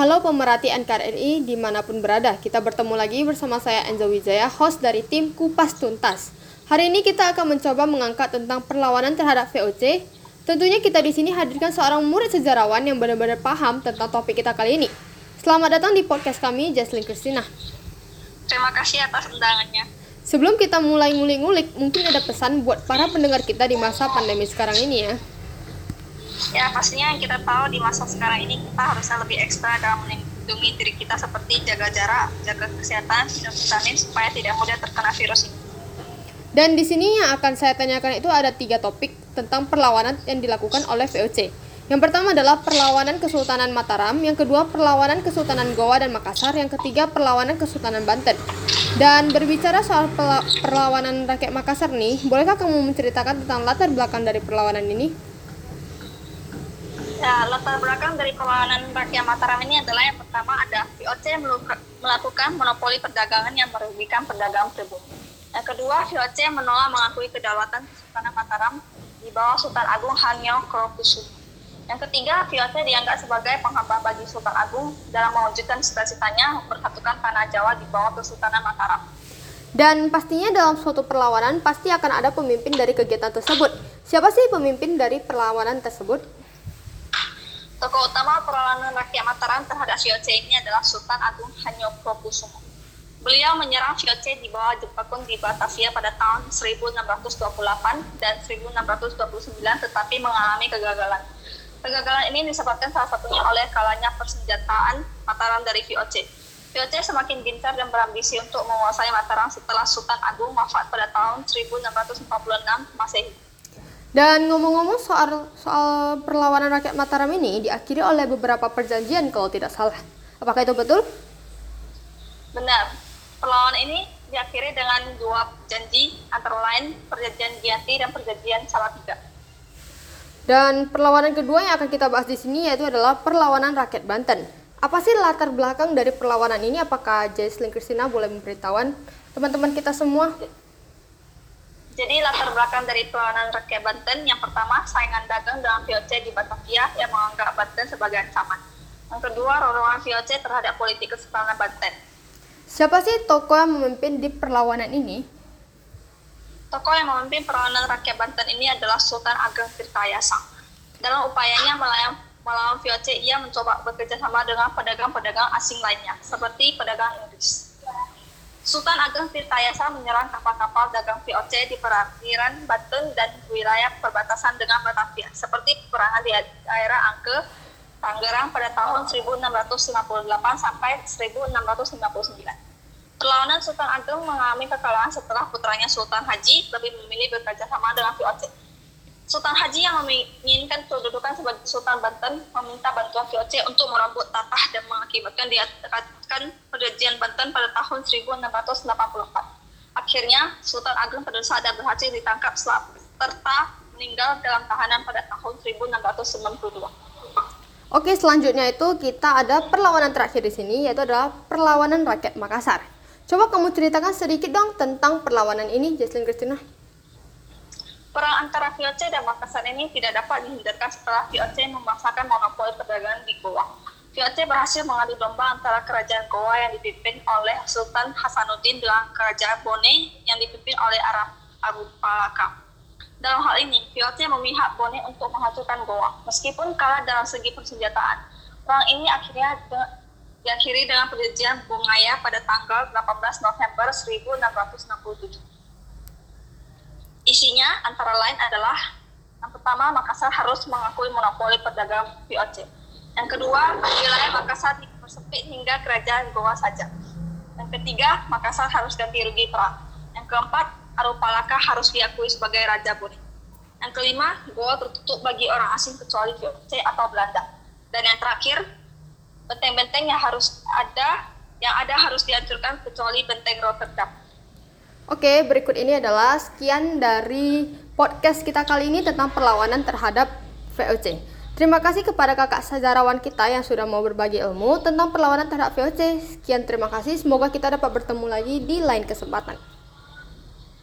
Halo pemerhati NKRI di mana pun berada, kita bertemu lagi bersama saya Enzo Wijaya, host dari tim Kupas Tuntas. Hari ini kita akan mencoba mengangkat tentang perlawanan terhadap VOC. Tentunya kita di sini hadirkan seorang murid sejarawan yang benar-benar paham tentang topik kita kali ini. Selamat datang di podcast kami, Jaslyn Christina. Terima kasih atas undangannya. Sebelum kita mulai ngulik-ngulik, mungkin ada pesan buat para pendengar kita di masa pandemi sekarang ini ya. Ya pastinya yang kita tahu di masa sekarang ini kita harusnya lebih ekstra dalam melindungi diri kita seperti jaga jarak, jaga kesehatan, dan vitamin supaya tidak mudah terkena virus ini. Dan di sini yang akan saya tanyakan itu ada tiga topik tentang perlawanan yang dilakukan oleh VOC. Yang pertama adalah perlawanan Kesultanan Mataram, yang kedua perlawanan Kesultanan Goa dan Makassar, yang ketiga perlawanan Kesultanan Banten. Dan berbicara soal perlawanan rakyat Makassar nih, bolehkah kamu menceritakan tentang latar belakang dari perlawanan ini? Ya, latar belakang dari perlawanan rakyat Mataram ini adalah yang pertama ada VOC melakukan monopoli perdagangan yang merugikan pedagang pribumi. Yang kedua, VOC menolak mengakui kedaulatan Kesultanan Mataram di bawah Sultan Agung Hanyo Krokusumo. Yang ketiga, VOC dianggap sebagai penghambat bagi Sultan Agung dalam mewujudkan cita-citanya mempersatukan tanah Jawa di bawah Kesultanan Mataram. Dan pastinya dalam suatu perlawanan pasti akan ada pemimpin dari kegiatan tersebut. Siapa sih pemimpin dari perlawanan tersebut? Tokoh utama perlawanan rakyat Mataram terhadap VOC ini adalah Sultan Agung Hanyokusumo. Beliau menyerang VOC di bawah Jepakun di Batavia pada tahun 1628 dan 1629 tetapi mengalami kegagalan. Kegagalan ini disebabkan salah satunya oleh kalanya persenjataan Mataram dari VOC. VOC semakin gencar dan berambisi untuk menguasai Mataram setelah Sultan Agung wafat pada tahun 1646 Masehi. Dan ngomong-ngomong soal soal perlawanan rakyat Mataram ini diakhiri oleh beberapa perjanjian kalau tidak salah. Apakah itu betul? Benar. Perlawanan ini diakhiri dengan dua janji antara lain perjanjian Gianti dan perjanjian Salatiga. Dan perlawanan kedua yang akan kita bahas di sini yaitu adalah perlawanan rakyat Banten. Apa sih latar belakang dari perlawanan ini? Apakah Jaislyn Christina boleh memberitahuan teman-teman kita semua? Jadi latar belakang dari perlawanan rakyat Banten yang pertama saingan dagang dengan VOC di Batavia yang menganggap Banten sebagai ancaman. Yang kedua, rorongan VOC terhadap politik kesultanan Banten. Siapa sih tokoh yang memimpin di perlawanan ini? Tokoh yang memimpin perlawanan rakyat Banten ini adalah Sultan Ageng Tirtayasa. Dalam upayanya melawan, melawan VOC, ia mencoba bekerja sama dengan pedagang-pedagang asing lainnya, seperti pedagang Inggris. Sultan Ageng Tirtayasa menyerang kapal-kapal dagang VOC di perairan Banten dan wilayah perbatasan dengan Batavia, seperti peperangan di daerah Angke, Tangerang pada tahun 1658 sampai 1659. Perlawanan Sultan Ageng mengalami kekalahan setelah putranya Sultan Haji lebih memilih bekerja sama dengan VOC. Sultan Haji yang menginginkan kedudukan sebagai Sultan Banten meminta bantuan VOC untuk merambut tatah dan mengakibatkan diadakan perjanjian Banten pada tahun 1684. Akhirnya, Sultan Ageng berdosa dan berhasil ditangkap serta meninggal dalam tahanan pada tahun 1692. Oke, selanjutnya itu kita ada perlawanan terakhir di sini yaitu adalah perlawanan rakyat Makassar. Coba kamu ceritakan sedikit dong tentang perlawanan ini, Jesslyn Christina. Perang antara VOC dan Makassar ini tidak dapat dihindarkan setelah VOC memaksakan monopoli perdagangan di Goa. VOC berhasil mengadu domba antara kerajaan Goa yang dipimpin oleh Sultan Hasanuddin dengan kerajaan Bone yang dipimpin oleh Arab Abu Palaka. Dalam hal ini, VOC memihak Bone untuk menghancurkan Goa, meskipun kalah dalam segi persenjataan. Perang ini akhirnya diakhiri dengan perjanjian Bungaya pada tanggal 18 November 1667. Isinya antara lain adalah yang pertama Makassar harus mengakui monopoli perdagangan VOC. Yang kedua, wilayah Makassar dipersempit hingga kerajaan Goa saja. Yang ketiga, Makassar harus ganti rugi perang. Yang keempat, Arupalaka harus diakui sebagai Raja Bone. Yang kelima, Goa tertutup bagi orang asing kecuali VOC atau Belanda. Dan yang terakhir, benteng-benteng yang harus ada yang ada harus dihancurkan kecuali benteng Rotterdam. Oke, berikut ini adalah sekian dari podcast kita kali ini tentang perlawanan terhadap VOC. Terima kasih kepada kakak sejarawan kita yang sudah mau berbagi ilmu tentang perlawanan terhadap VOC. Sekian terima kasih, semoga kita dapat bertemu lagi di lain kesempatan.